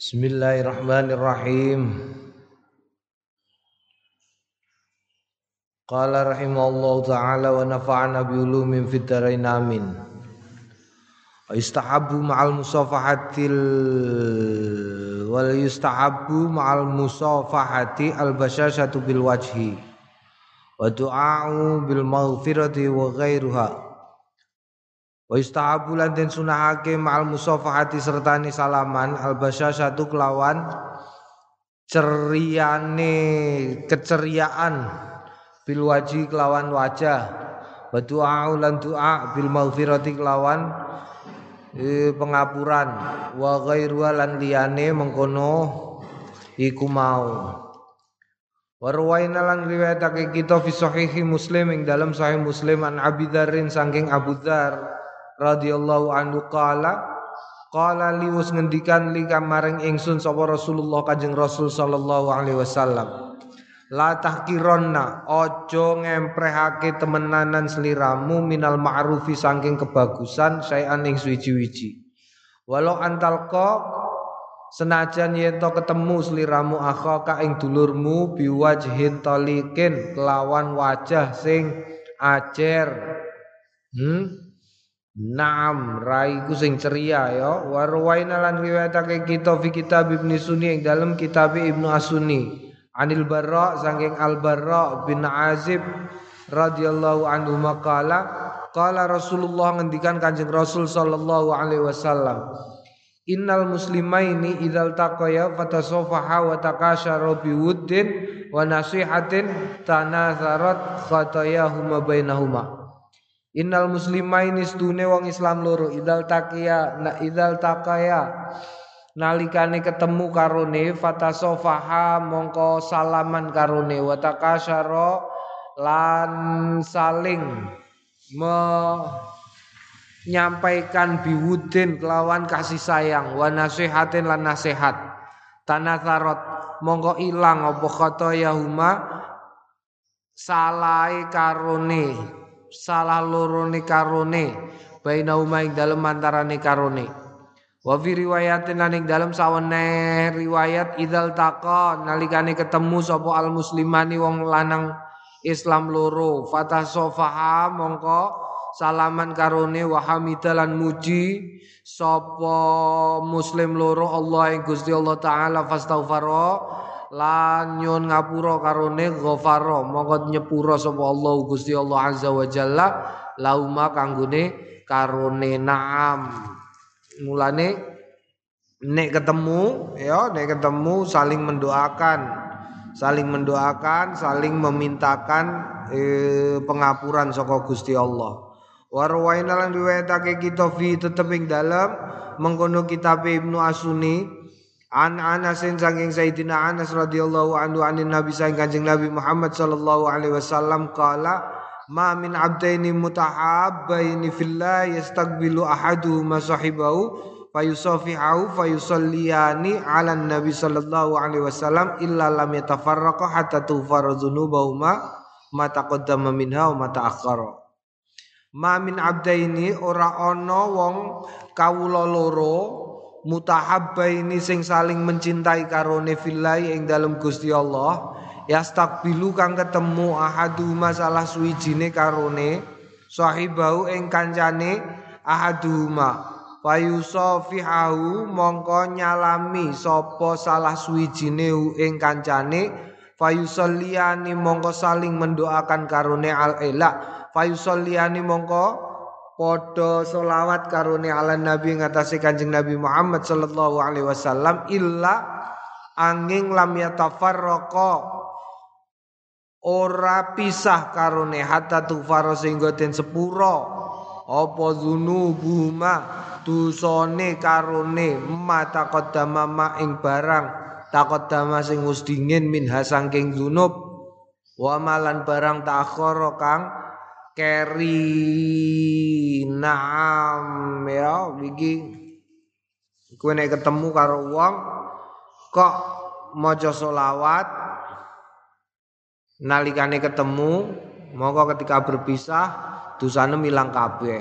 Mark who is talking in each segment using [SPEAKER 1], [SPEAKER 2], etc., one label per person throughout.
[SPEAKER 1] Bismillahirrahmanirrahim. Qala rahimallahu taala wa nafa'ana bi ulumin fid amin. Wa istahabbu ma'al musafahatil wal yustahabbu ma'al musafahati al bashashatu bil wajhi wa du'a'u bil maghfirati wa ghairuha Wa istahabu lan den sunahake ma'al musafahati sertani salaman. Al satu kelawan ceriane keceriaan bil kelawan wajah. Wa du'a lan du'a bil maghfirati kelawan e, pengapuran. Wa ghairu lan mengkono iku mau. Warwaina lan riwayatake kita fi sahihi Muslim ing dalam sahih Muslim an Abi Dzarrin saking Abu Dzar radhiyallahu anhu qala qala liwus ngendikan li kamaring ingsun sapa Rasulullah Kanjeng Rasul sallallahu alaihi wasallam La tahkironna ojo ngemprehake temenanan seliramu minal ma'rufi saking kebagusan sayan ing suwi-wiji. Walau antalqa senajan yen to ketemu seliramu akhaka ing dulurmu biwajhin talikin kelawan wajah sing acer. Hmm? Naam raiku sing ceria ya. Warwaina lan riwayatake kita fi kitab Ibnu Sunni ing dalam kitab Ibnu Asuni Anil Barra saking Al Barra bin Azib radhiyallahu anhu maqala qala Rasulullah ngendikan Kanjeng Rasul sallallahu alaihi wasallam Innal muslimaini idzal taqaya fatasafaha wa takashara biwuddin wa nasihatin tanatharat khatayahuma bainahuma Innal muslimaini stune wong Islam loro idal takiya na idal takaya nalikane ketemu karone fatasofaha mongko salaman karone. Watakasyara lan saling menyampaikan biwudin kelawan kasih sayang. Wa nasihatin lan nasihat. Tanatharot mongko ilang apa kata yahuma salai karone salah lorone karone baina ing dalem antarane karone. Wa fi riwayatin lan ing dalem sawene riwayat idzal taqa nalikane ketemu sapa al muslimani wong lanang Islam loro. Fatasofaha mongko salaman karone wa hamidalan muji sapa muslim loro Allah ing Gusti Allah taala fastaghfara lan nyun ngapura karone ghafara mongko nyepura sapa Allah Gusti Allah azza wa jalla lauma kanggone karone naam. Mulane nek ketemu ya nek ketemu saling mendoakan saling mendoakan saling memintakan eh, pengapuran saka Gusti Allah. Warwaina lan riwayatake kita fi tetep ing dalem mengkono kitab Ibnu Asuni An Anasin saking Sayyidina Anas radhiyallahu anhu anin Nabi saking Kanjeng Nabi Muhammad sallallahu alaihi wasallam qala ma min abdaini mutahabbaini fillah yastaqbilu ahaduhuma sahibahu fayusafihu fayusalliyani ala nabi sallallahu alaihi wasallam illa lam yatafarraqa hatta tughfara dzunubahuma ma taqaddama minha wa ma ta'akhkhara. Ma min abdaini ora ana wong kawula loro mutahabbaini sing saling mencintai karone fillahi ing dalam Gusti Allah yastakbilu kang ketemu ahaduma salah suwijine karone sahibau ing kancane ahaduma. Fayusafihahu mongko nyalami sapa salah suwijine ing kancane. Fayusalliyani mongko saling mendoakan karone al ela fayusalliyani mongko Podo solawat karuni ala nabi ngatasi kanjeng nabi Muhammad sallallahu alaihi wasallam illa angin lam yatafarraqa. Ora pisah karone hatta tufaro sehingga den sepuro apa dzunubuhuma dusone karone mata qaddama ma ing barang taqaddama sing wis dingin min hasangking dzunub wa malan barang takhara kang keri naam ya iki kowe nek ketemu karo wong kok maca selawat? Nalikane ketemu mongko ketika berpisah dosane milang kabeh.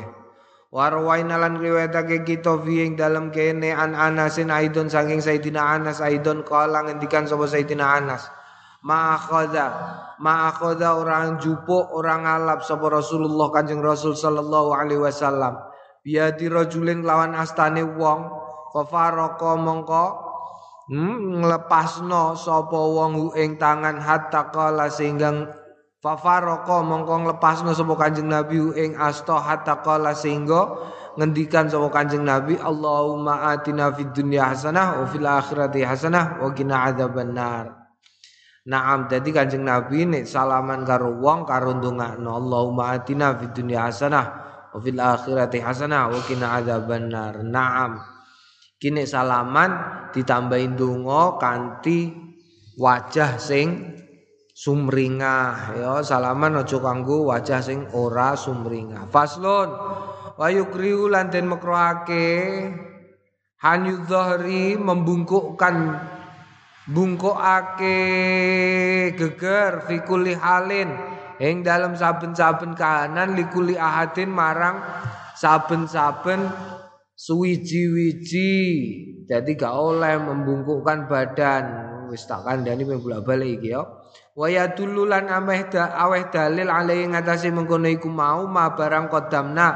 [SPEAKER 1] Warwaina lan riwayatake kita fi ing dalem kene an Anasin aidon saking Sayyidina Anas aidon kala ngendikan sapa Sayyidina Anas ma akhadha ma akhadha orang jupo orang alap sapa Rasulullah Kanjeng Rasul sallallahu alaihi wasallam biadi rajulin lawan astane wong fa faraka mongko hmm, nglepasno sapa wong ing tangan hatta kala sehingga Fafaroko mongko nglepasno sapa Kanjeng Nabi ing asta hatta qala sehingga ngendikan sapa Kanjeng Nabi Allahumma atina fid dunya hasanah wa fil akhirati hasanah wa qina adzabannar. Naam dadi Kanjeng Nabi nek salaman karo wong karo ndongakno Allahumma atina fid dunya hasanah wa fil akhirati hasanah wa qina adzabannar. Naam. Kini salaman ditambahin donga kanthi wajah sing sumringah ya salaman aja kanggo wajah sing ora sumringah faslun wa yukriu lan den hanyu dhahri membungkukkan bungkukake geger fi kulli halin. Ing dalam saben-saben kahanan likuli ahadin marang saben-saben suwiji-wiji. Jadi gak oleh membungkukkan badan. Wis tak kandhani bolak-balik iki ya Waya tululan ameh da aweh dalil alai ngatasi mengkono iku mau ma barang kodamna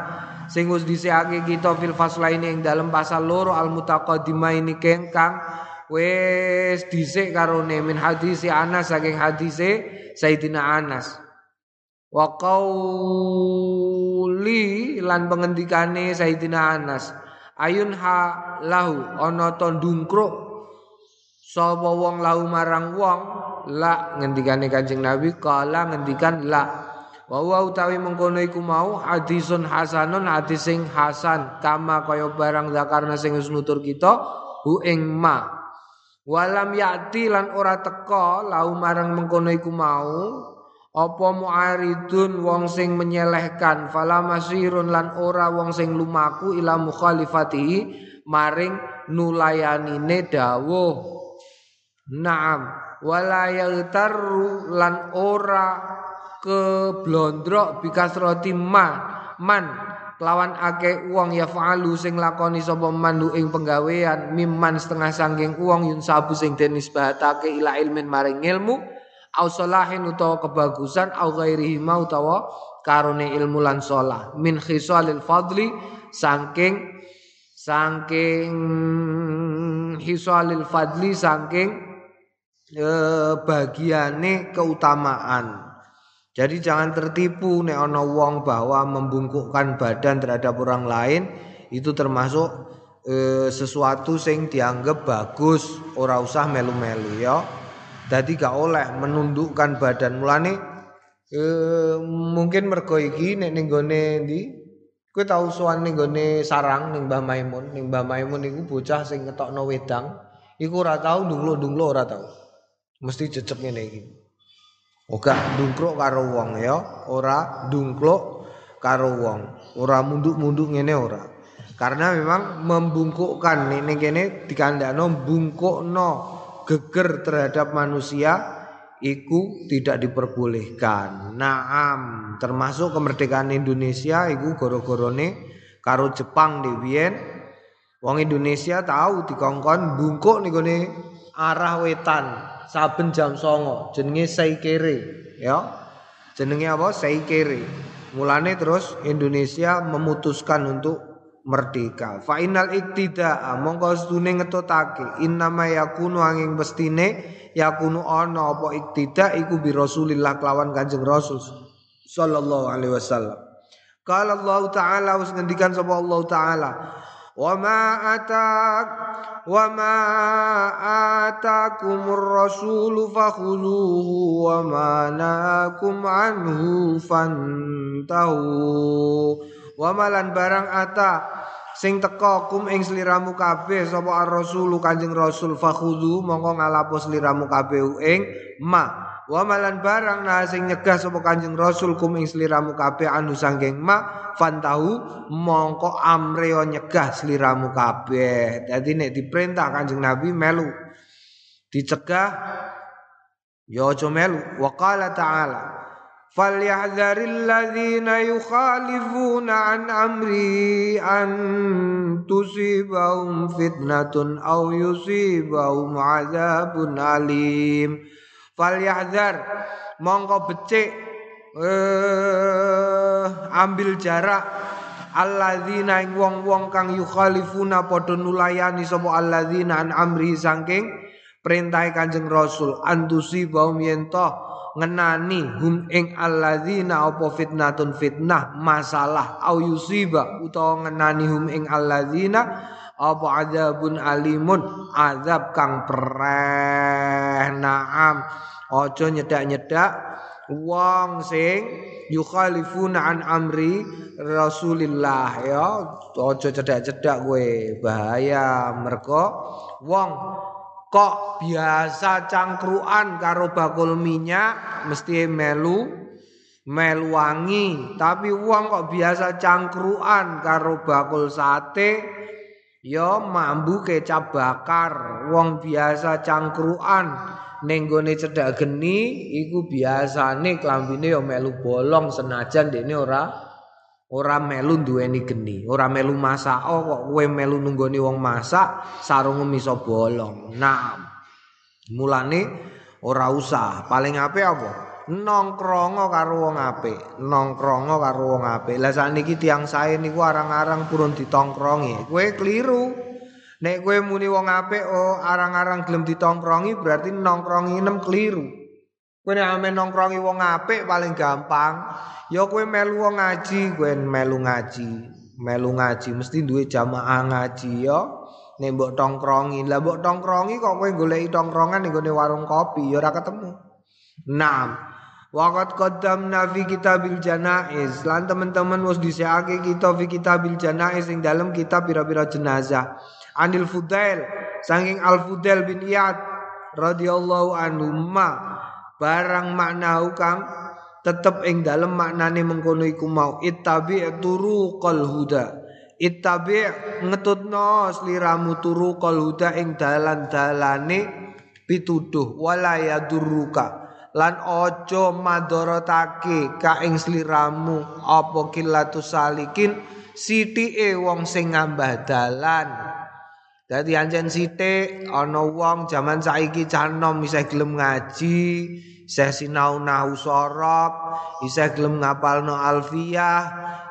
[SPEAKER 1] sing wis dhisikake kita fil faslaini ing dalem pasal loro al mutaqaddimah ini kengkang wis dhisik karone min hadisi Anas saking hadise Sayyidina Anas. Wa qauli lan pengendikane Sayyidina Anas ayun ha lahu ana to ndungkruk sapa wong lahu marang wong? La ngendikane Kanjeng Nabi kala ngendikan la. Wa wa utawi mengkono iku mau hadisun hasanun hadis sing hasan kama kaya barang zakarna sing wis nutur kita hu ing ma walam yati lan ora teka lau marang mengkono iku mau apa muaridun wong sing menyelehkan fala masirun lan ora wong sing lumaku ila mukhalifati maring nulayanine dawuh. Naam wala yaghtaru lan ora keblondrok bikasroti man man lawan ake uang ya faalu sing lakoni sapa mandu ing penggawean mimman setengah sangking uang yun sabu sing den nisbatake ila ilmin maring ilmu au salahin utawa kebagusan au ghairihi mau utawa karone ilmu lan salah min khisalil fadli sangking sangking hisalil fadli sangking eh, bagiane keutamaan. Jadi jangan tertipu nek ana wong bahwa membungkukkan badan terhadap orang lain itu termasuk e, sesuatu sing dianggap bagus, ora usah melu-melu ya. Jadi gak oleh menundukkan badan. Mulane e, mungkin mergo iki nek ning gone ndi? Kowe tau sowan ning gone sarang ning Mbah Maimun, ning Mbah Maimun iku bocah sing ngetokno wedang, iku ora tau ndunglo-ndunglo ora tau. Mesti cecek ngene iki. Ora ndungkluk karo wong ya, ora ndungkluk karo wong, ora munduk-munduk ngene ora. Karena memang membungkukkan ini kene dikandakno bungkukno geger terhadap manusia iku tidak diperbolehkan. Naam, termasuk kemerdekaan Indonesia iku goro-gorone karo Jepang dhewean wong Indonesia tahu dikongkon bungkuk nih arah wetan saben jam songo jenenge Saikere ya. Jenenge apa? Saikere. Mulane terus Indonesia memutuskan untuk merdeka. Fa innal iktida mongko sedune ngetutake innama yakunu angin bestine yakunu ana apa iktida iku bi Rasulillah kelawan Kanjeng Rasul sallallahu alaihi wasallam. Kalau Allah Ta'ala Us ngendikan sama Allah Ta'ala وما آتاك وما آتاكم الرسول فخذوه وما نهاكم عنه فانتهوا وما lan barang ata sing teka kum ing sliramu kabeh sapa ar-rasul kanjeng rasul fakhudhu mongko ngalapo sliramu kabeh ing ma wa malan barang nah sing nyegah sapa Kanjeng Rasul kum ing sliramu kabeh anu sanggeng ma fantahu mongko amre nyegah sliramu kabeh. Dadi nek diperintah Kanjeng Nabi melu. Dicegah ya aja melu. Wa qala ta'ala Falyahdharil ladzina yukhalifuna an amri an tusibahum fitnatun aw yusibahum adzabun alim. Falyahdhar mongko becik eh, ambil jarak alladzina ing wong-wong kang yukhalifuna padha nulayani sapa alladzina an amri saking perintah Kanjeng Rasul antusi baum yen ngenani hum ing alladzina apa fitnatun fitnah masalah au yusiba utawa ngenani hum ing alladzina apa adzabun alimun? Azab kang pereh naam. Ojo nyedak-nyedak wong sing yukhalifuna an amri Rasulillah ya. Ojo cedak-cedak kowe bahaya. Mergo wong kok biasa cangkruan karo bakul minyak mesti melu melu wangi. Tapi uang kok biasa cangkruan karo bakul sate ya mambu kecap bakar wong biasa cangkruan ning gone cedak geni iku biasane klambine ya melu bolong senajan dene ora Ora melu duweni geni, ora melu masak oh, kok kowe melu nunggoni wong masak sarungmu iso bolong. Nah, mulane ora usah. Paling apik apa? Nongkrongo karo wong apik, nongkrongo karo wong apik. Lah sakniki tiyang sae niku arang-arang purun ditongkrongi. Kowe kliru. Nek kowe muni wong apik oh arang-arang gelem ditongkrongi berarti nongkrongi nem kliru. Kowe nek ame nongkrongi wong apik paling gampang. Ya kowe melu wong ngaji, kowe melu ngaji. Melu ngaji mesti duwe jamaah ngaji ya. Nek mbok tongkrongi, lah mbok tongkrongi kok kowe goleki tongkrongan ning warung kopi ya ora ketemu. Naam. Waqat qaddamna fi kitabil janaiz. Lan teman-teman wis disiake kita fi kitabil janaiz ing dalam kitab pira-pira jenazah. Anil Fudail, saking Al Fudail bin Iyad radhiyallahu anhu ma barang maknau kang tetep ing dalem maknane mengkono iku mau ittabi turuqal huda ittabi ngetutno sliramu turuqal huda ing dalan-dalane pituduh wala yadurruka lan ojo madorotake ka ing sliramu apa kilatu salikin sithike wong sing ngambah dalan Dadi anjen sithik ana wong jaman saiki canom isih gelem ngaji isih sinau nahu sorop, isih gelem ngapalno alfiyah,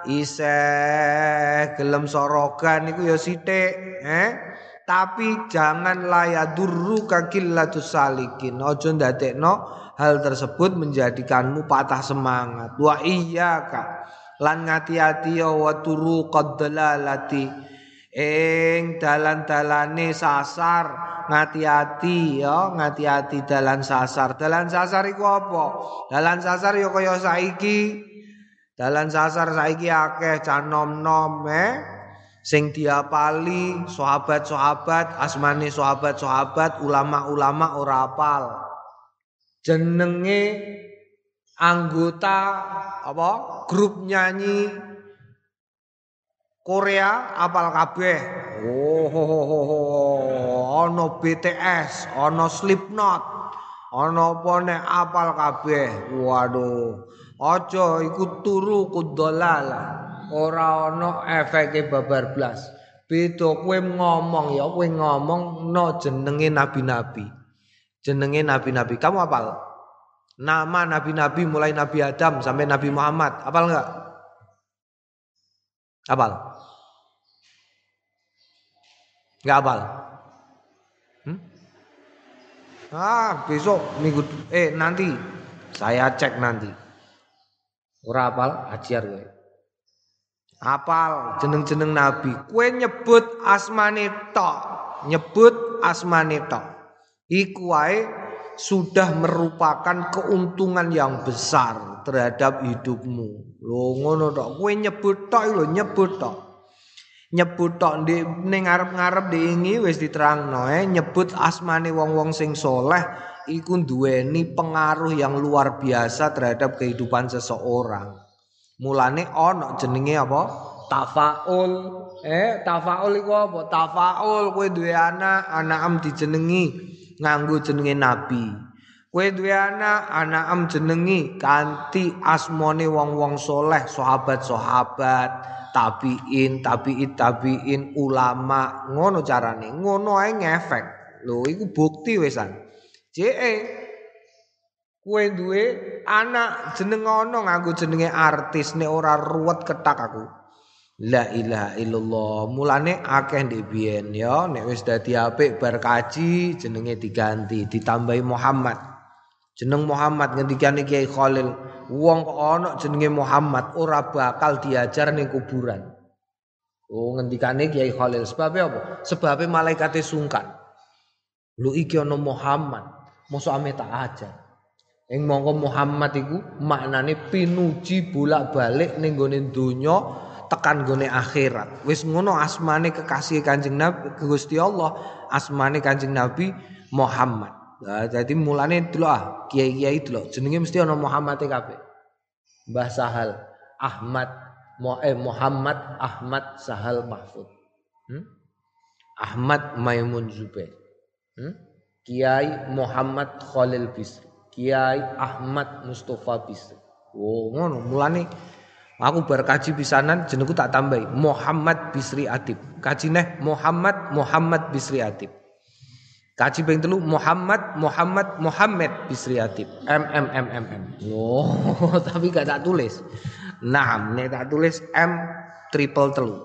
[SPEAKER 1] isih gelem sorogan iku ya sithik, eh? Tapi jangan layadurru kakillatus salikin. Ojo ndadekno hal tersebut menjadikanmu patah semangat. Wa iyyaka. Lan ngati-ati ya wa turuqad dalalati. Ing dalan-dalane sasar ngati-ati ya ngati-ati dalan sasar. Dalan sasar iku apa? Dalan sasar ya kaya saiki. Dalan sasar saiki akeh canom-nom eh. Sing diapali sahabat-sahabat asmane sahabat-sahabat ulama-ulama ora apal jenenge anggota apa grup nyanyi Korea apal kabeh. Oh, oh, oh, oh. ono BTS, ono Slipknot, ono apa nek apal kabeh. Waduh. Aja iku turu kudolal. Ora ono efeke babar blas. Beda kowe ngomong ya, kowe ngomong no jenenge nabi-nabi. Jenenge nabi-nabi. Kamu apal? Nama nabi-nabi mulai Nabi Adam sampai Nabi Muhammad. Apal enggak? Apal? Enggak hafal. Hmm? Ah, besok minggu eh nanti saya cek nanti. Ora hafal ajar kowe. Apal jeneng-jeneng nabi. Kue nyebut asmane tok, nyebut asmane tok. Iku wae sudah merupakan keuntungan yang besar terhadap hidupmu. Lo ngono tok. Kue nyebut tok lho, nyebut tok nyebut tok di ning ngarep-ngarep diingi wis diterangno eh nyebut asmane wong-wong sing soleh iku duweni pengaruh yang luar biasa terhadap kehidupan seseorang. Mulane ana jenenge apa? Tafaul. Eh, tafaul iku apa? Tafaul kowe duwe anak, anak am dijenengi nganggo jenenge nabi. Kowe duwe anak, anak am jenengi kanthi asmone wong-wong soleh, sahabat-sahabat, tabiin, tabiin, tabiin, ulama, ngono carane. Ngono ae ngefek. Lho iku bukti wesan. JE kowe duwe anak jeneng ono nganggo jenenge artis nek ora ruwet ketak aku. La ilaha illallah. Mulane akeh ndek biyen ya nek wis dadi apik bar kaji jenenge diganti, ditambahi Muhammad. Jeneng Muhammad ngendikane Kiai Khalil, wong kok ana jenenge Muhammad ora bakal diajar ning kuburan. Oh ngendikane Kiai Khalil sebab apa? Sebab malaikate sungkan. Lu iki ana Muhammad, mosok ame tak ajar. Ing mongko Muhammad iku maknane pinuji bolak-balik ning gone donya tekan gone akhirat. Wis ngono asmane kekasih Kanjeng Nabi Gusti Allah, asmane Kanjeng Nabi Muhammad. Nah, jadi mulane dulu ah kiai-kiai dulu jenenge mesti ana Muhammad kabeh. Mbah Sahal, Ahmad, eh, Muhammad Ahmad Sahal Mahfud. Hmm? Ahmad Maimun Zubair. Hmm? Kiai Muhammad Khalil Bisri. Kiai Ahmad Mustafa Bisri. Oh, ngono mulane aku berkaji pisanan jenengku tak tambahi Muhammad Bisri Adib. Kajine Muhammad Muhammad Bisri Adib. Kaji ping telu Muhammad Muhammad Muhammad Bisri Atib. M M M M M. Oh, tapi gak tak tulis. Nah, nek tak tulis M triple telu.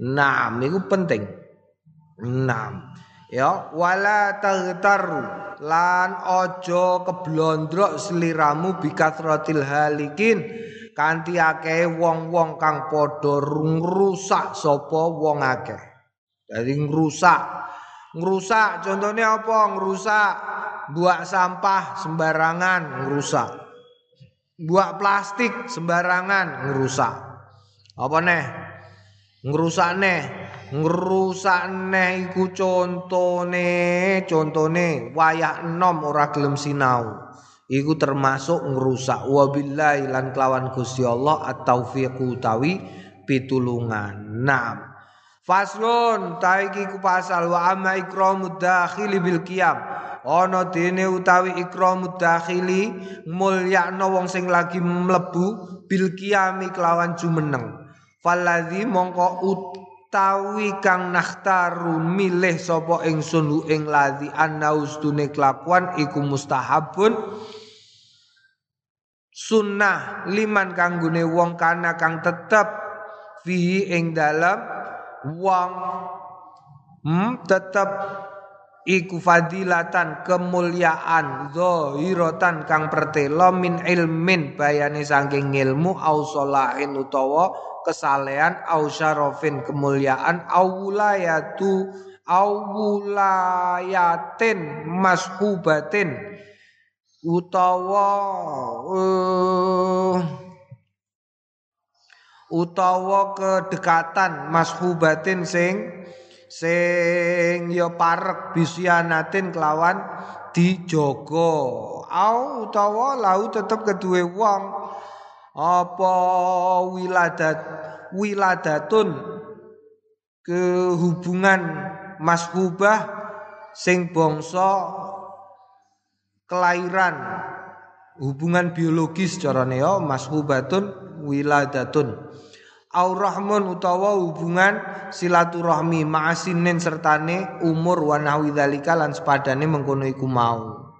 [SPEAKER 1] Nah, itu penting. Nah, ya wala taghtaru lan ojo keblondrok seliramu bikathratil halikin kanthi akeh wong-wong kang padha ngrusak sapa wong akeh. Dadi ngrusak Ngerusak contohnya apa? Ngerusak buak sampah sembarangan ngerusak. Buak plastik sembarangan ngerusak. Apa neh? Ngerusak neh. Ngerusak neh iku contone, contone wayah enom ora gelem sinau. Iku termasuk ngerusak wabillahi lan kelawan Gusti Allah at-taufiqu tawi pitulungan. Naam. Faslun taiki ku pasal wa amma ikramud dakhili bil qiyam. Ana dene utawi ikramud dakhili mulyakno wong sing lagi mlebu bil qiyami kelawan jumeneng. Faladzi mongko utawi kang nakhtaru milih sapa ingsun hu ing ladzi annaustune kelakuan iku mustahabun. Sunnah liman kanggone wong kana kang tetep fihi ing dalam wong hmm, tetap iku fadilatan kemuliaan zahiratan kang pertelo min ilmin bayani saking ilmu au solahin utawa kesalehan au syarofin kemuliaan au wilayatu au wilayatin mashubatin utawa uh, utawa kedekatan mashubatin sing sing ya parek bisianatin kelawan dijogo. Au utawa lau tetep kedue wong apa wiladat wiladatun kehubungan mashubah sing bangsa kelahiran hubungan biologis carane ya mashubatun wiladatun au rahmun utawa hubungan silaturahmi ma'asinin sertane umur wa nahwi lan sepadane mengkono iku mau.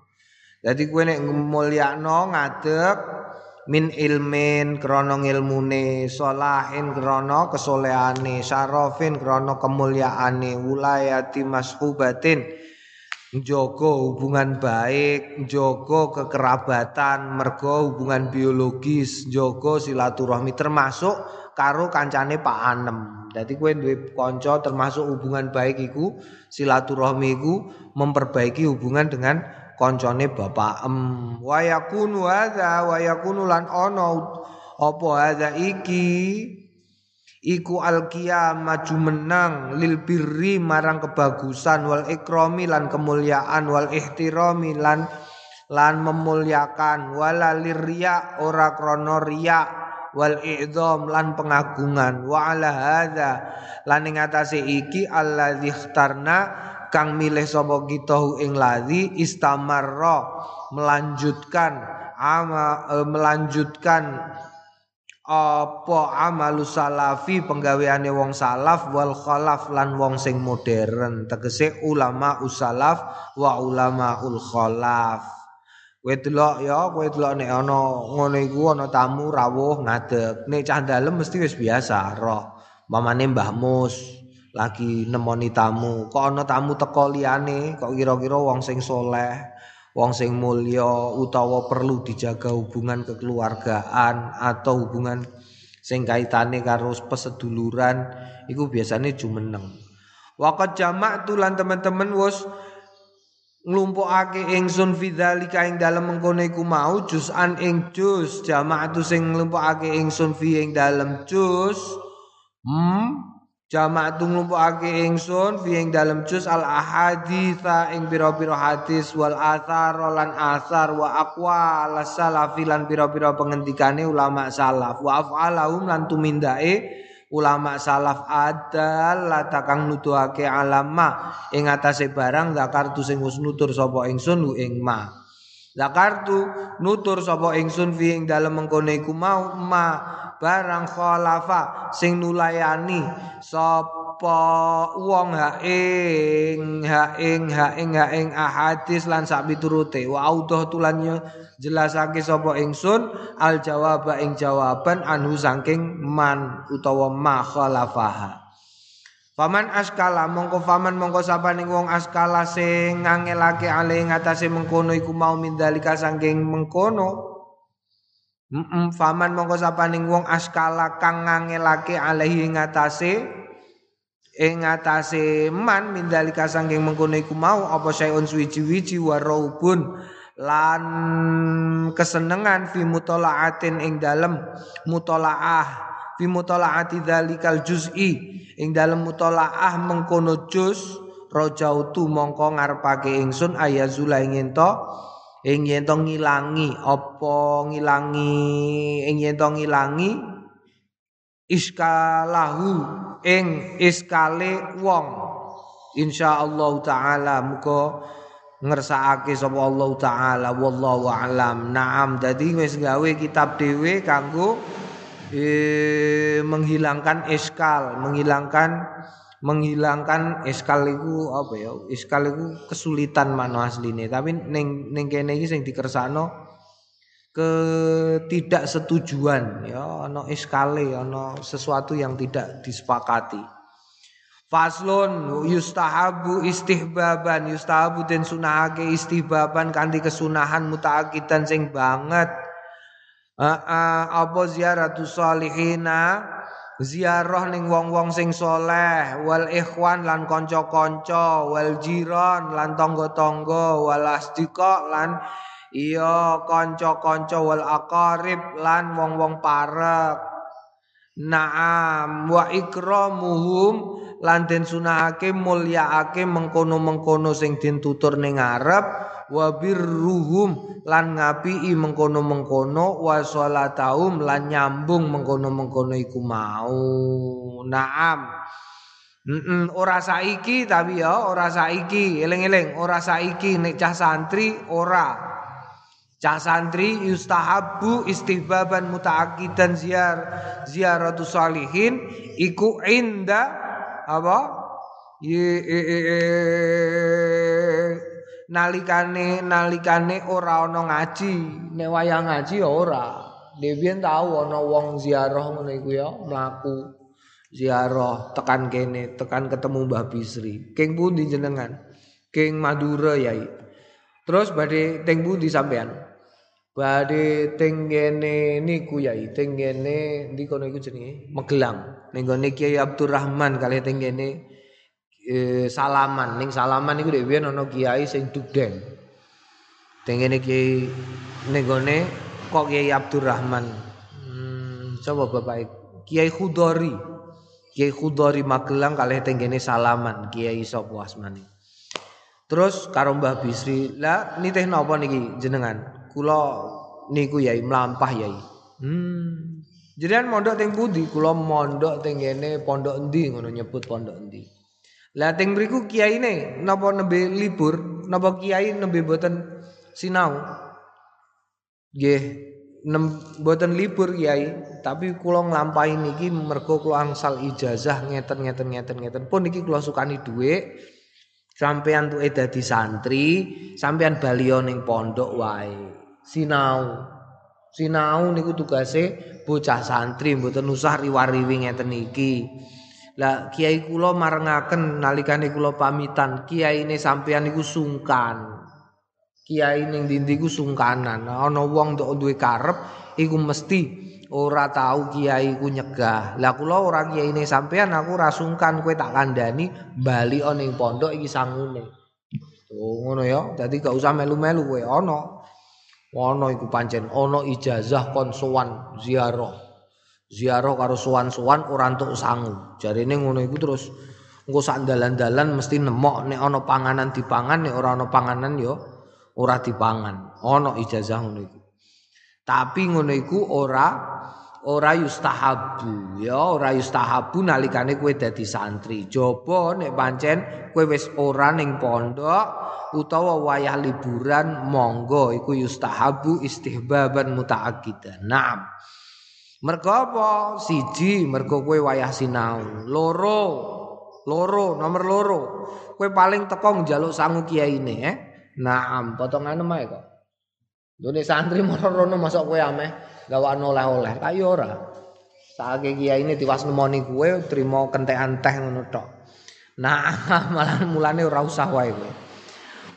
[SPEAKER 1] Dadi kowe nek mulyakno ngadeg min ilmin krana ilmune solahin krana kesolehane syarafin krana kemuliaane wulayati mashubatin Joko hubungan baik, joko kekerabatan, mergo hubungan biologis, joko silaturahmi termasuk karo kancane Pak Anem. Jadi kowe duwe kanca termasuk hubungan baik iku silaturahmi iku memperbaiki hubungan dengan koncone bapak em. Wa yakunu hadza wa yakunu lan ono apa iki? Iku al maju menang lil birri marang kebagusan wal ikrami lan kemuliaan wal ihtirami lan lan memuliakan. Wala lirya ora krono riya wal i'dham lan pengagungan. Wa ala hadza lan ing atase iki alladzi ikhtarna kang milih sapa kita ing ladzi istamarra melanjutkan ama e, melanjutkan apa amalu salafi penggaweane wong salaf wal khalaf lan wong sing modern tegese ulama usalaf wa ulama ul khalaf Kowe delok ya, kowe delok nek ana ngono iku ana tamu rawuh ngadeg. Nek cah dalem mesti wis biasa, roh. Mamane Mbah Mus lagi nemoni tamu. Kok ana tamu teko liyane, kok kira-kira wong sing soleh, wong sing mulya utawa perlu dijaga hubungan kekeluargaan atau hubungan sing kaitane karo peseduluran iku biasane jumeneng. Waqat jamak tulan teman-teman wis nglumpukake ingsun fidzalika ing dalem mengkono iku mau juz'an ing juz jamaatu sing nglumpukake ingsun fi ing dalem juz hmm jamaatu nglumpukake ingsun fi ing dalem juz al ahaditsa ing pira-pira hadis wal athar lan asar wa aqwal salafi lan pira-pira pengendikane ulama salaf. Wa af'alahum lan tumindake ulama salaf. Adal latakang nuduhake alama ing atase barang zakartu sing wis nutur sapa ingsun lu ing ma. Zakartu nutur sapa ingsun fi ing dalem mengkone mau ma barang khalafa sing nulayani sapa apa wong ha ing ha ing ha ing ha ing ahadis lan sak piturute. Wa audah tulannya jelasake sapa ingsun al jawab ing jawaban anhu saking man utawa ma khalafaha. Faman askala mongko faman mongko sapaning wong askala sing ngangelake ale ngatasé mengkono iku mau mindalika saking mengkono Faman mongko sapaning wong askala kang ngangelake alehi ngatasé ing atase man mindalika sangking mengkono iku mau apa sayun suwiji-wiji waraubun lan kesenengan fi mutalaatin ing dalem mutalaah fi mutalaati dzalikal juz'i ing dalem mutalaah mengkono juz rajautu mongko ngarepake ingsun ayazula ing ento ing yen ngilangi apa ngilangi ing yen ngilangi? Iskalahu ing iskale wong. Insyaallah taala muga ngersakake sapa Allah taala. Wallahu alam. Naam dadi wis gawe kitab dhewe kanggo eh, menghilangkan iskal menghilangkan menghilangkan iskal itu apa ya? Iskal itu kesulitan mana asline. Tapi ning ning kene iki sing dikersakno ketidaksetujuan ya ana iskale ana sesuatu yang tidak disepakati. Faslun yustahabu istihbaban yustahabu den sunahake istihbaban kanthi kesunahan mutaakidan sing banget. Apa ziaratu salihina ziarah ning wong-wong sing soleh wal ikhwan lan kanca-kanca wal jiran lan tangga-tangga wal asdiqa lan iya kanca-kanca wal aqarib lan wong-wong parek Naam wa ikramuhum lan den sunahake mulyaake mengkono-mengkono sing den tutur ning ngarep wa birruhum lan ngapii mengkono-mengkono wa salatahum lan nyambung mengkono-mengkono iku mau. Naam. Mm ora saiki tapi ya ora saiki eling-eling ora saiki nek cah santri ora Cah santri yustahabu istihbaban mutaakidan ziar ziaratu salihin iku inda apa? E, e, e, nalikane nalikane ora ana ngaji, nek wayah ngaji ya ora. Debian tahu ana wong ziarah ngono iku ya mlaku ziarah tekan kene, tekan ketemu Mbah Bisri. King pundi jenengan? King Madura yai. Terus badhe teng pundi sampean? Badhe tenggene niku yai tenggene ndi kono iku jenenge Magelang. Ning gone Kiai Abdurrahman kali tenggene e, Salaman. Ning Salaman niku dhewe ana kiai sing dugden. Tenggene Kiai ning gone kok Kiai Abdurrahman. Hmm, coba Bapak Kiai Khudori. Kiai Khudori Magelang kali tenggene Salaman, Kiai sapa asmane. Terus karo Mbah Bisri, lah nitih napa niki jenengan? Kula niku yai mlampah yai. Hmm. Jenengan mondok teng pundi? Kula mondok teng kene pondok endi ngono nyebut pondok endi. Lah teng mriku kiyaine napa nembe libur, napa kiai nembe boten sinau? Nggih, nem boten libur kiai, tapi kula nglampahi niki mergo kula angsal ijazah ngeten ngeten ngeten ngeten pun niki kula sukani dhuwit. Sampean tuh dadi santri, sampean balio ning pondok wae. Sinau. Sinau niku tugase bocah santri mboten usah riwariwi ngeten iki. Lah kiai kula marengaken nalikane kula pamitan, kiai ini sampean niku sungkan. Kiai ning dindi ku sungkanan. Ana wong ndok duwe karep iku mesti ora tahu kiai ku nyegah. Lah kula ora kiai ini sampean aku ora sungkan kowe tak kandhani bali ning pondok iki sangune. Oh ngono ya. Dadi gak usah melu-melu kowe ana. Ana iku pancen ana ijazah kon sowan ziarah. ziarah karo sowan-sowan ora entuk sangu. Jarine ngono iku terus engko sak dalan-dalan mesti nemok nek ana panganan dipangan nek ora ana panganan ya ora dipangan. Ana ijazah ngono iku. Tapi ngono iku ora ora yustahabu ya ora yustahabu nalikane kowe dadi santri. Jaba nek pancen kowe wis ora ning pondok utawa wayah liburan monggo iku yustahabu istihbaban mutaakkidan. Naam. Mergo apa? Siji, mergo kowe wayah sinau. Loro, loro, nomor loro. Kowe paling teko njaluk sangu kiyaine, eh. Naam, potongan mae kok. Dene santri moro rono masuk kowe ameh gawane oleh-oleh. Ta yo ora. Saake kiyaine tiwas nemoni kowe trimo kentekan teh ngono tok. Nah, malah mulane ora usah wae kowe.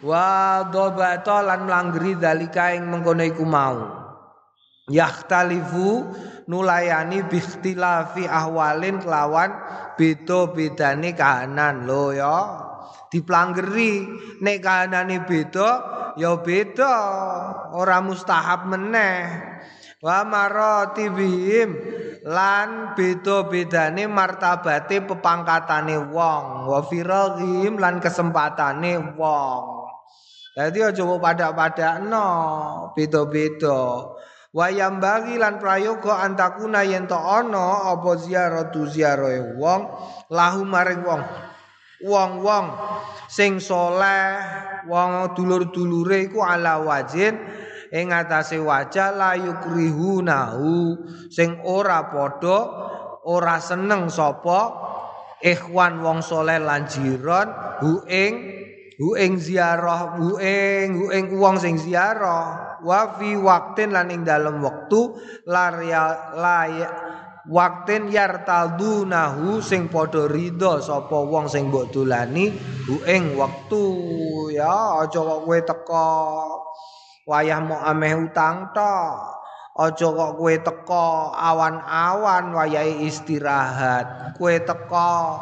[SPEAKER 1] Wa dobata lan mlanggeri dalika ing mengkono iku mau. Yahtalifu nulayani bikhtilafi ahwalin kelawan beda-bedane kahanan lho ya diplanggeri nek kahanane beda ya beda ora mustahab meneh wa maratibihim. Lan beda-bedane martabate pepangkatane wong. Wa firaghim lan kesempatane wong. Dadi aja pada-padakno beda-beda. Wayam bagi lan prayoga antakuna yen to ana apa ziarahe wong? Lahu maring wong. Wong-wong sing soleh, wong dulur-dulure iku ala wajin ing atase wajah la yukrihunahu sing ora padha ora seneng sapa ikhwan wong soleh lan jiron hu ing hu ing ziarah hu ing hu ing wong sing ziarah. Wa fi waktin lan ing dalem wektu lar ya laya waktin yartadunahu sing padha ridho sapa wong sing mbok dolani hu ing wektu. Ya aja kok kowe teko wayah mau ameh utang tok aja kok kowe teko awan-awan wayahe istirahat kowe teko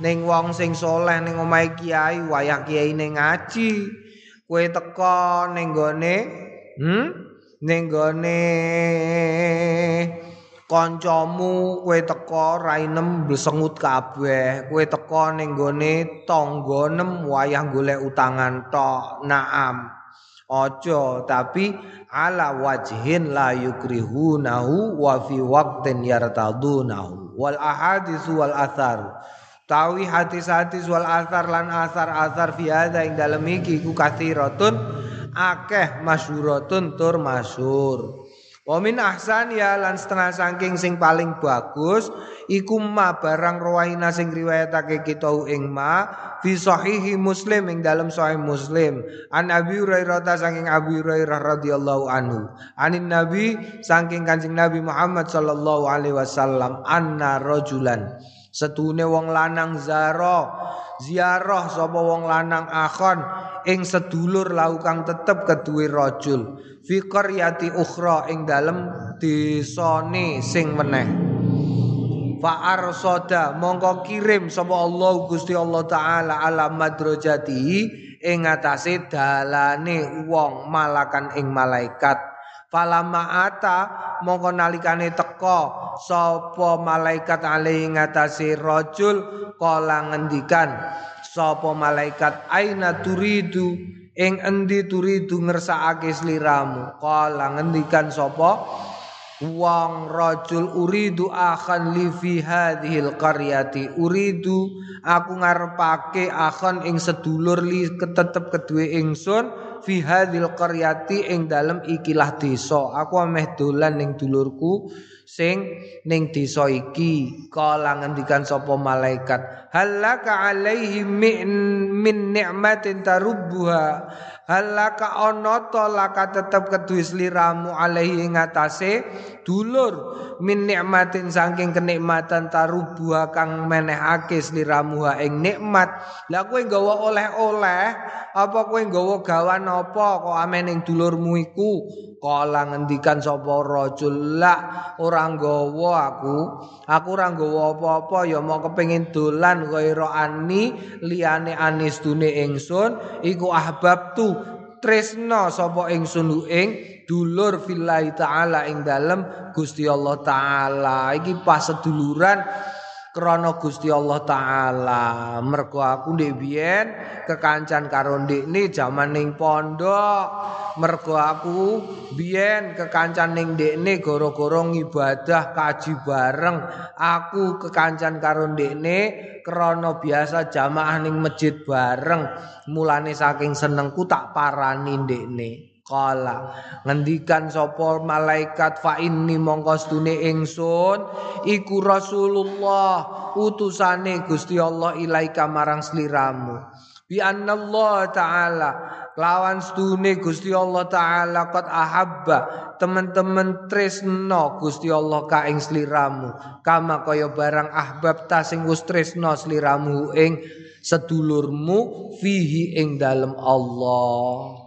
[SPEAKER 1] ning wong sing soleh ning omahe kiai wayah kiai ning ngaji kowe teko ning gone Hmm? Ning gone kancamu kowe teko rainem besengut kabeh, kowe teko ning gone tangga nem wayah golek utangan tok. Naam. Aja tapi ala wajhin la yukrihunahu wa fi waqtin yartadunahu wal ahadits wal athar tawi hadis-hadis wal athar lan athar-athar fi hadza ing dalem iki ku kathiratun akeh masyhuratun tur masyhur. Wa min ahsan ya lan setengah saking sing paling bagus iku ma barang rawaina sing riwayatake kita ing ma fi sahihi Muslim ing dalam sahih Muslim. An Abi Hurairah ta saking Abi Hurairah radhiyallahu anhu. Anin Nabi saking Kanjeng Nabi Muhammad sallallahu alaihi wasallam anna rajulan setune wong lanang zaro ziarah sapa wong lanang akhon ing sedulur lau kang tetep keduwe rajul fi qaryati ukhra ing dalem desane sing meneh. Fa arsada mongko kirim sapa Allah Gusti Allah taala ala madrajati ing atase dalane wong malakan ing malaikat. Falama ata mongko nalikane teka sapa malaikat ali ing atase rajul kala ngendikan sapa malaikat aina turidu ing endi turidu ngersakake sliramu? Kala ngendikan sapa? Wong rajul uridu akhan li fi hadhil qaryati. Uridu aku ngarepake akhan ing sedulur li tetep kedue ingsun fi hadhil qaryati ing dalem ikilah desa. Aku ameh dolan ning dulurku sing ning desa iki. Kala ngendikan sapa malaikat halaka alaihi min, min ni'matin tarubbuha halaka ana ta laka tetep kedue sliramu alaihi ing atase dulur. Min nikmatin saking kenikmatan tarubuha kang menehake sliramu ha ing nikmat. Lah kowe nggawa oleh-oleh apa kowe nggawa gawan apa? Kok ame ning dulurmu iku? Kala ngendikan sapa rajul la ora nggawa aku. Aku ora nggawa apa-apa ya mau kepengin dolan kaya ani liyane anis dune ingsun iku ahbab tu tresno sapa ingsun ing dulur fillahi taala ing dalem Gusti Allah taala. Iki pas seduluran krana Gusti Allah taala. Mergo aku ndek biyen kekancan karo ndekne jaman ning pondok. Mergo aku biyen kekancan ning ndekne gara-gara ibadah kaji bareng. Aku kekancan karo ndekne krana biasa jamaah ning masjid bareng. Mulane saking senengku tak parani ndekne Kala ngendikan sapa malaikat fa inni mongko stune ingsun iku Rasulullah utusane Gusti Allah ilaika marang sliramu. Bi Allah taala lawan stune Gusti Allah taala qad ahabba teman-teman tresno Gusti Allah ka ing sliramu. Kama kaya barang ahbab ta sing wis tresno sliramu ing sedulurmu fihi ing dalem Allah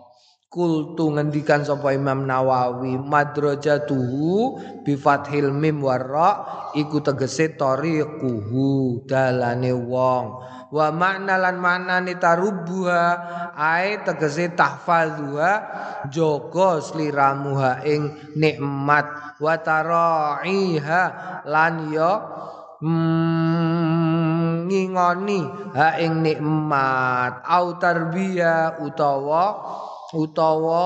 [SPEAKER 1] Kultu ngendikan sapa Imam Nawawi madrajatuhu bi fathil mim warra iku tegese tariquhu dalane wong. Wa makna lan maknane tarubuha ae tegese tahfazuha jaga sliramuha ing nikmat. Wa taraiha lan ya mm, ngingoni ha ing nikmat. Au tarbiya utawa utawa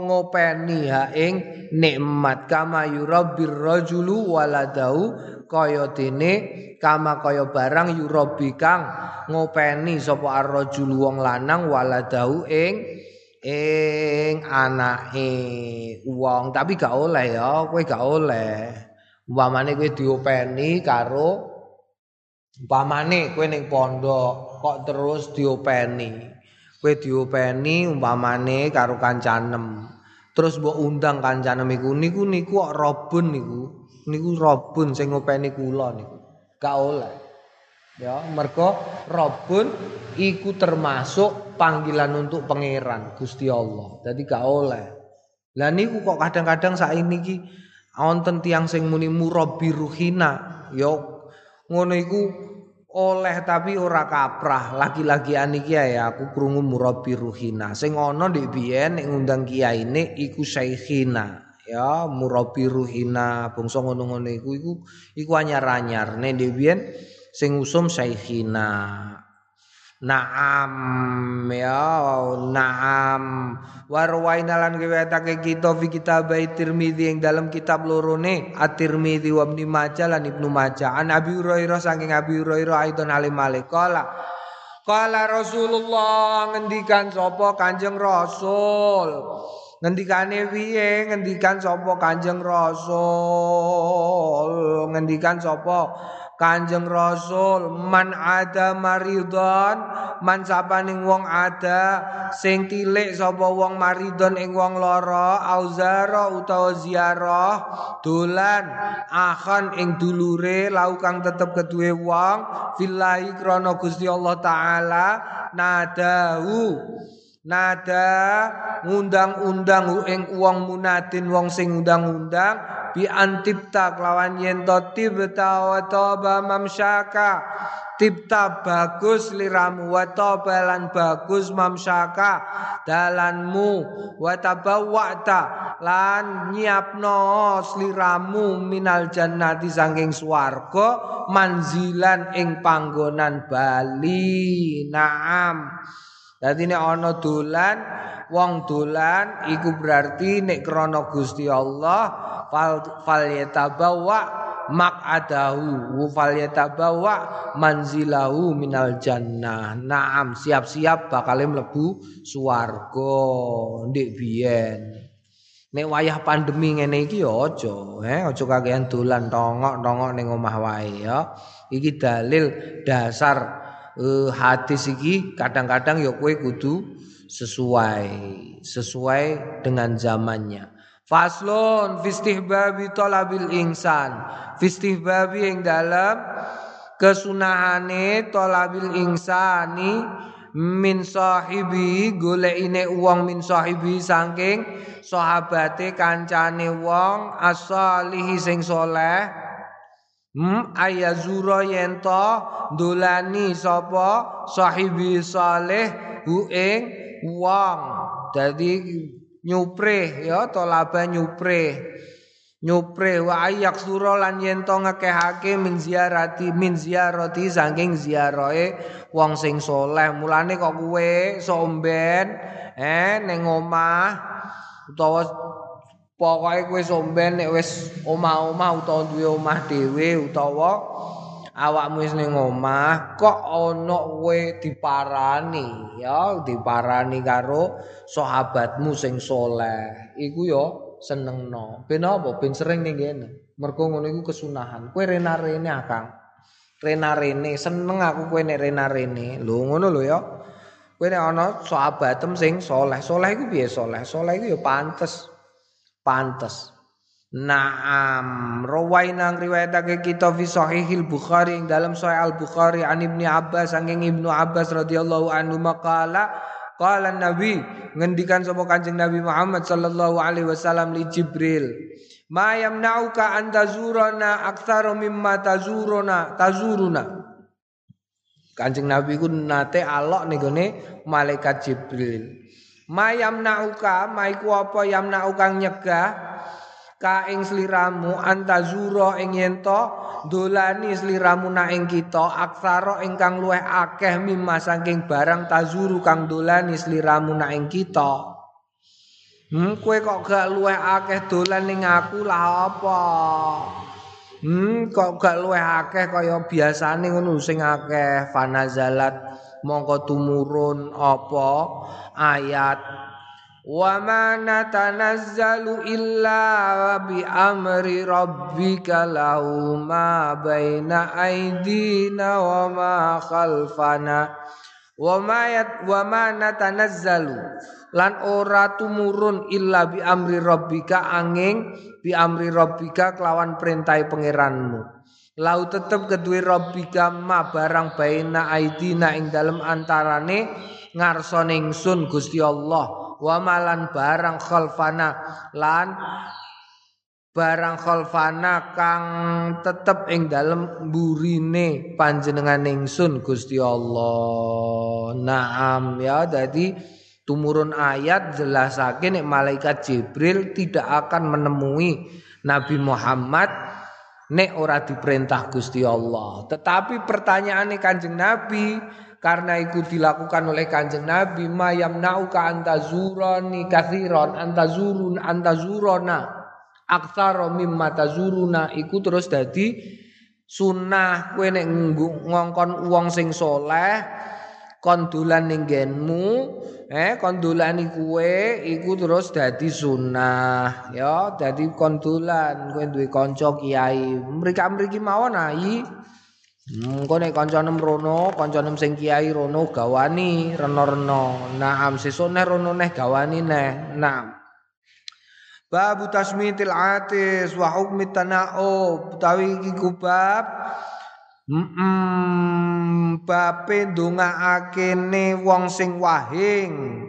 [SPEAKER 1] ngopeni ha ing nikmat. Kama yurabbir rajulu waladau kaya dene kama kaya barang yurabbi kang ngopeni sapa ar-rajulu wong lanang waladau ing ing anake wong. Tapi gak oleh ya kowe gak oleh. Umpamane kowe diopeni karo umpamane kowe ning pondok kok terus diopeni Kowe diopeni umpamane karo kancanem. Terus mbok undang kancanem iku niku niku kok robun niku. Niku robun sing ngopeni kula niku. Gak oleh. Ya, mergo robun iku termasuk panggilan untuk pangeran Gusti Allah. Jadi gak oleh. Lah niku kok kadang-kadang saat ini ki wonten tiyang sing muni murabbi ruhina. Ya ngono iku oleh tapi ora kaprah. Lagi-lagi aniki ya aku krungu murabi ruhina. Sing ana ndek biyen nek ngundang kiyaine iku syekhina ya murabi ruhina. Bangsa ngono-ngono iku iku anyar-anyar. Nek ndek biyen sing usum syekhina Naam ya naam. Warwaina lan riwayatake kita fi kitab Tirmizi yang dalam kitab lorone At-Tirmizi wa Ibnu Majah lan Ibnu Majah. An Abi Hurairah saking Abi Hurairah aidon alim malik kala kala Rasulullah ngendikan sapa Kanjeng Rasul? Ngendikane piye? Ngendikan sapa Kanjeng Rasul? Ngendikan sapa Kanjeng Rasul man ada maridon man sapaning wong ada sing tilik sapa wong maridon ing wong lara auzara utawa ziarah dolan akan ing dulure lau kang tetep kedue wong fillahi krana Gusti Allah taala nadahu nada ngundang-undang ing wong munadin wong sing undang-undang bi antipta kelawan yen to tibta wa taba mamsyaka. Tibta bagus liramu wa lan bagus mamsyaka. Dalanmu wa tabawwa'ta lan nyiapno sliramu minal jannati saking swarga manzilan ing panggonan bali. Naam Dadi nek ana dolan, wong dolan iku berarti nek krana Gusti Allah fal fal yatabawa maq'adahu fal yatabawa manzilahu minal jannah. Naam siap-siap bakal mlebu swarga. Ndek biyen. Nek wayah pandemi ngene iki ya aja, eh aja kakean dolan tongok-tongok ning omah wae ya. Iki dalil dasar uh, hadis iki kadang-kadang ya kowe kudu sesuai sesuai dengan zamannya. Faslun fistihbabi talabil insan. Fistihbabi yang dalam kesunahane talabil insani min sahibi golekine wong min sahibi saking sahabate kancane wong asalihi sing soleh Hmm ayazura yen to dolani sapa? Sahibi saleh hu ing wong. Dadi nyupre ya tolaba nyupre nyupre wa ayak sura lan yen to ngekehake min ziarati min ziarati saking ziarahe wong sing soleh. Mulane kok kuwe somben eh ning omah utawa Pokoke kowe somben nek wis omah-omah utawa duwe omah dhewe utawa awakmu wis ning omah kok ana kowe diparani ya diparani karo sahabatmu sing soleh. Iku ya senengno. Ben apa? Ben sering ning kene. Mergo ngono iku kesunahan. Kowe rena-rene akang rena-rene. Seneng aku kowe nek rena-rene. Lho ngono lho ya. Kowe nek ana sing soleh. Soleh iku piye soleh? Soleh iku ya pantes pantes. Naam. Rawaina riwayatake kita fi sahihil Bukhari ing dalam sahih Al Bukhari an Ibnu Abbas saking Ibnu Abbas radhiyallahu anhu maqala qala Nabi ngendikan sapa Kanjeng Nabi Muhammad sallallahu alaihi wasallam li Jibril ma yamna'uka an tazurana aktsaru mimma tazuruna tazuruna. Kanjeng Nabi ku nate alok ning malaikat Jibril Mayam nauka maiku apa yamnauka nyegah? Ka ing sliramu antazuro ing yento dolani sliramu na ing kita aksara ingkang luweh akeh mimma saking barang tazuru kang dolani sliramu na ing kita. Hmm kowe kok gak luweh akeh dolan ning aku? Lah apa? Hmm kok gak luweh akeh kaya biasane ngono sing akeh fanazalat mongko tumurun apa? Ayat wa ma natanazzalu illa bi amri rabbika lahu ma baina aidina wa ma khalfana. Wa ma yat wa ma natanazzalu. Lan ora tumurun illa bi amri rabbika angin bi amri rabbika kelawan perintah pangeranmu Lau tetep kedue Rabbika ma barang baina aidina ing dalem antarane ngarsane ingsun Gusti Allah wa malan barang khalfana lan barang khalfana kang tetep ing dalem burine panjenengan ingsun Gusti Allah. Naam ya dadi tumurun ayat jelasake nek malaikat Jibril tidak akan menemui Nabi Muhammad nek ora diperintah Gusti Allah. Tetapi pertanyaannya Kanjeng Nabi karena itu dilakukan oleh Kanjeng Nabi mayam nauka antazurani kathiron antazurun antazurona aktsara mimma tazuruna iku terus dadi sunnah kowe nek ngongkon wong sing soleh kon dolan ning eh kon dolani kuwe iku terus dadi sunah ya dadi kon dolan kowe duwe kanca kiai mriki-mriki mawon ai Engko nek kancane rono, kancane sing kiai rono gawani reno-reno. Naam sesuk nek rono neh gawani neh. Naam. Babu tasmitil atis wa hukmi tana'ub. Utawi iki kubab Mm bape ndongaakene wong sing wahing.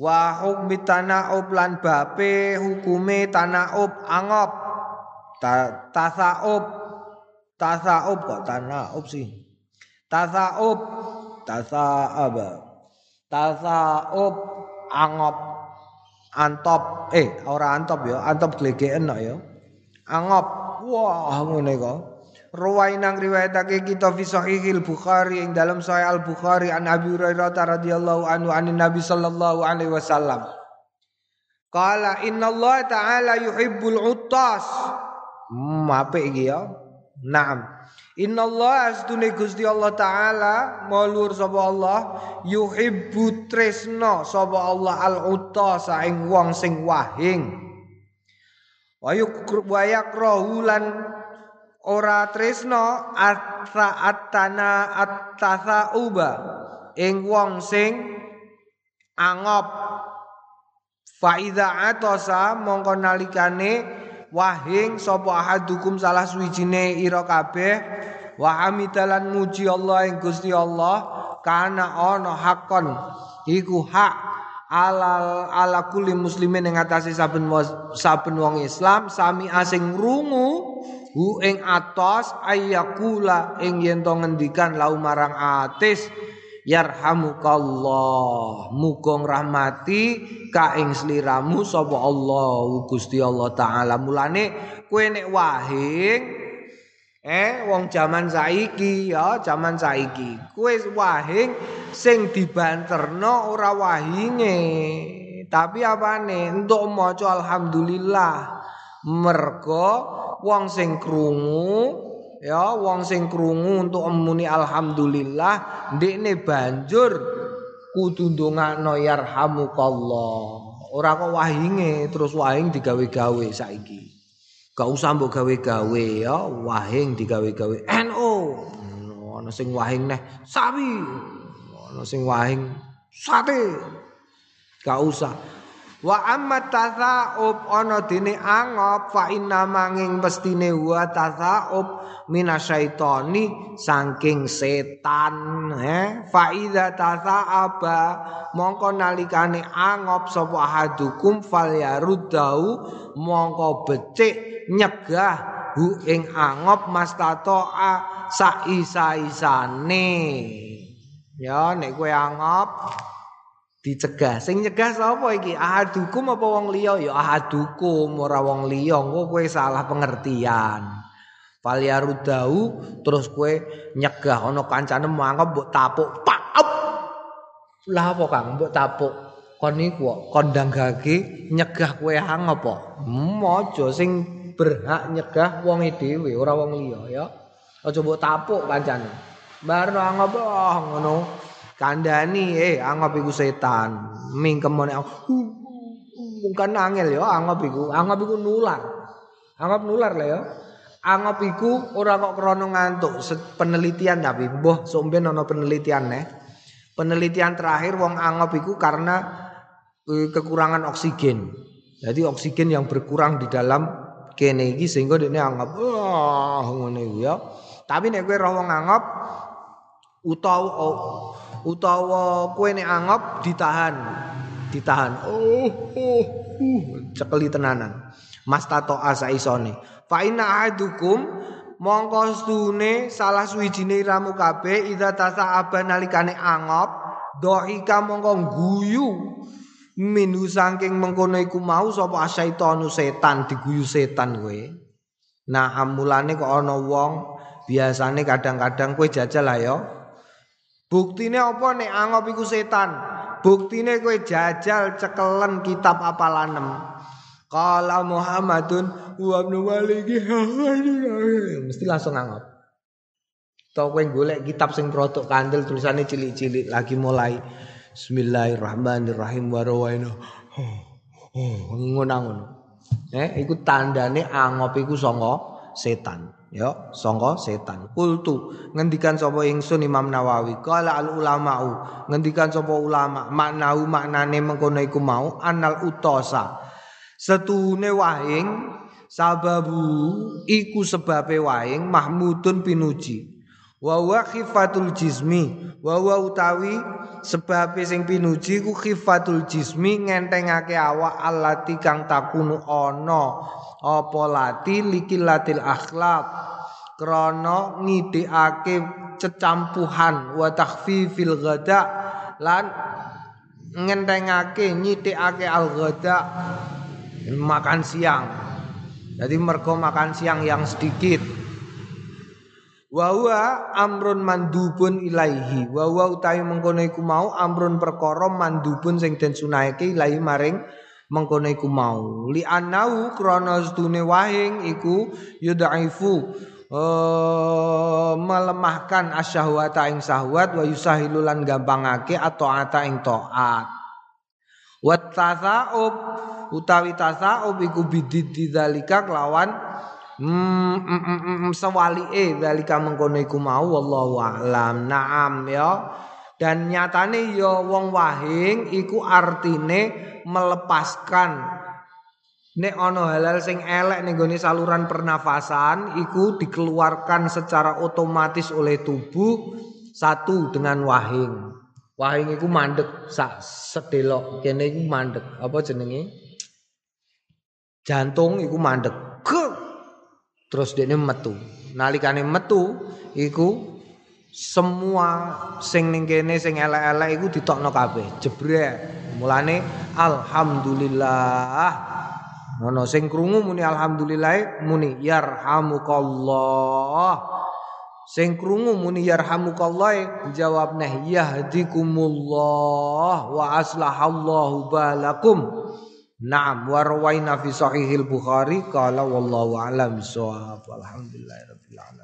[SPEAKER 1] Wa hukmi tanaub lan bape hukume tanaub angop. Ta tasaub tasaub kok tanaub sih. Tasaub tasaab. Tasaub angop antop eh ora antop ya, antop glegeken ya. Angop. Wah, ngene kok. Ruwainang riwayatake kita fi sahihil Bukhari ing dalam sahih Al Bukhari an Abi Hurairah radhiyallahu anhu an Nabi sallallahu alaihi wasallam. Qala Allah ta'ala yuhibbul uttas. Hmm, apa iki ya? Naam. Allah astune Gusti Allah taala maulur sapa Allah yuhibbu tresno sapa Allah al utasa ing wong sing wahing. Wa yakrahu lan ora tresno atra atana attasauba ing wong sing angop. Faida atosa mongko nalikane wahing sapa ahadukum salah suwijine ira kabeh wa hamidalan muji Allah ing Gusti Allah kana ana hakon. Iku hak alal ala kulli muslimin ing atase saben saben wong Islam sami asing rungu hu ing atos ayakula ing yen to ngendikan lau marang atis yarhamukallah. Muga rahmati ka ing sliramu sapa Allah Gusti Allah taala. Mulane kowe nek wahing eh wong jaman saiki ya jaman saiki. Kowe wahing sing dibanterno ora wahinge. Tapi apane? Entuk maca alhamdulillah mergo wong sing krungu ya wong sing krungu untuk muni alhamdulillah ndekne banjur kudu ndongakno yarhamukallah. Ora kok wahinge terus wahing digawe-gawe saiki. Gak usah mbok gawe-gawe ya wahing digawe-gawe. NO ana sing wahing neh sawi ana sing wahing sate. Gak usah Wa amma tasaub ana dene angop fa inna manging pestine wa tasaub minasyaitoni saking setan eh fa idza tasaaba mongko nalikane angop sapa hadukum fal yarudau mongko becik nyegah hu ing angop mastatoa saisa-isane. Ya nek kowe angop dicegah. Sing nyegah sapa iki? Ahadukum apa wong liya? Ya ahadukum ora wong liya. Engko kowe salah pengertian. Falyarudau terus kowe nyegah. Ana kancane mangkep mbok tapuk pak lah apa Kang? Mbok tapuk. Kon niku kondang gage nyegah kowe hang apa? Hmm, aja sing berhak nyegah wong dhewe ora wong liya ya. Aja mbok tapuk kancane. Barno angop oh ngono kandani eh anggap iku setan. Mingkemone bukan angel ya anggap iku. Anggap iku nular. Anggap nular lah ya. Anggap iku ora kok krono ngantuk. Penelitian tapi boh somben ana penelitian nih penelitian terakhir wong anggap iku karena e, kekurangan oksigen. Jadi oksigen yang berkurang di dalam kene iki sehingga dia anggap wah ngono ya. Tapi nek kowe roh wong anggap utawa utawa kowe nek anggap ditahan. Ditahan. Oh oh uh cekeli tenanan. Mas tato asa isone fa inna ahadukum mongko stune salah suwijine iramu kabeh idza tasa'aba nalikane angop dohika mongko guyu minu saking mengkono iku mau sapa asyaitonu setan diguyu setan kowe. Nah amulane kok ana wong biasane kadang-kadang kowe jajal lah ya Buktine apa nek angop iku setan? Buktine kowe jajal cekelen kitab apalanem. Kala Muhammadun wa ibnu Maliki mesti langsung angop. Tau kowe golek kitab sing protok kandel tulisannya cilik-cilik lagi mulai Bismillahirrahmanirrahim wa rawaina. Oh, ngono-ngono. Eh, iku tandane angop iku sanga setan ya sangka setan. Kultu ngendikan sapa ingsun Imam Nawawi. Qala al ulamau ngendikan sapa ulama maknau maknane mengkono iku mau anal utosa. Setune wahing sababu iku sebabe wahing mahmudun pinuji. Wa wa khifatul jismi wa utawi sebab sing pinuji ku khifatul jismi ngentengake awak alati kang takunu ana. Apa lati? Likilatil akhlak. Krana ngidikake cecampuhan wa takhfifil ghada lan ngentengake nyithikake al ghada makan siang. Jadi mergo makan siang yang sedikit wa amrun mandubun ilaihi. Wa utawi mengkono iku mau amrun perkara mandubun sing den sunahake ilahi maring mengkono iku mau. Li anau krana sedune wahing iku yudaifu uh, melemahkan asyahwata ing syahwat wa yusahilulan gampangake atau ata ing taat. Wa tasaub utawi tasaub iku bidid kelawan Hmm, mm, mm, mm, sewalike dalika mengkono iku mau wallahu alam. Naam ya. Dan nyatane ya wong wahing iku artine melepaskan nek ana halal sing elek ning gone saluran pernafasan iku dikeluarkan secara otomatis oleh tubuh satu dengan wahing. Wahing iku mandek sak sedelok kene iku mandek. Apa jenenge? Jantung iku mandek. Terus dene metu. Nalikane metu iku semua sing ning kene sing elek-elek iku ditokno kabeh, jebrek. Mulane alhamdulillah. Ngono sing krungu muni alhamdulillah muni yarhamukallah. Sing krungu muni yarhamukallah jawab nah yahdikumullah wa aslahallahu balakum. Naam wa rawaina fi sahihil Bukhari qala wallahu a'lam bissawab. Alhamdulillahirabbil alamin.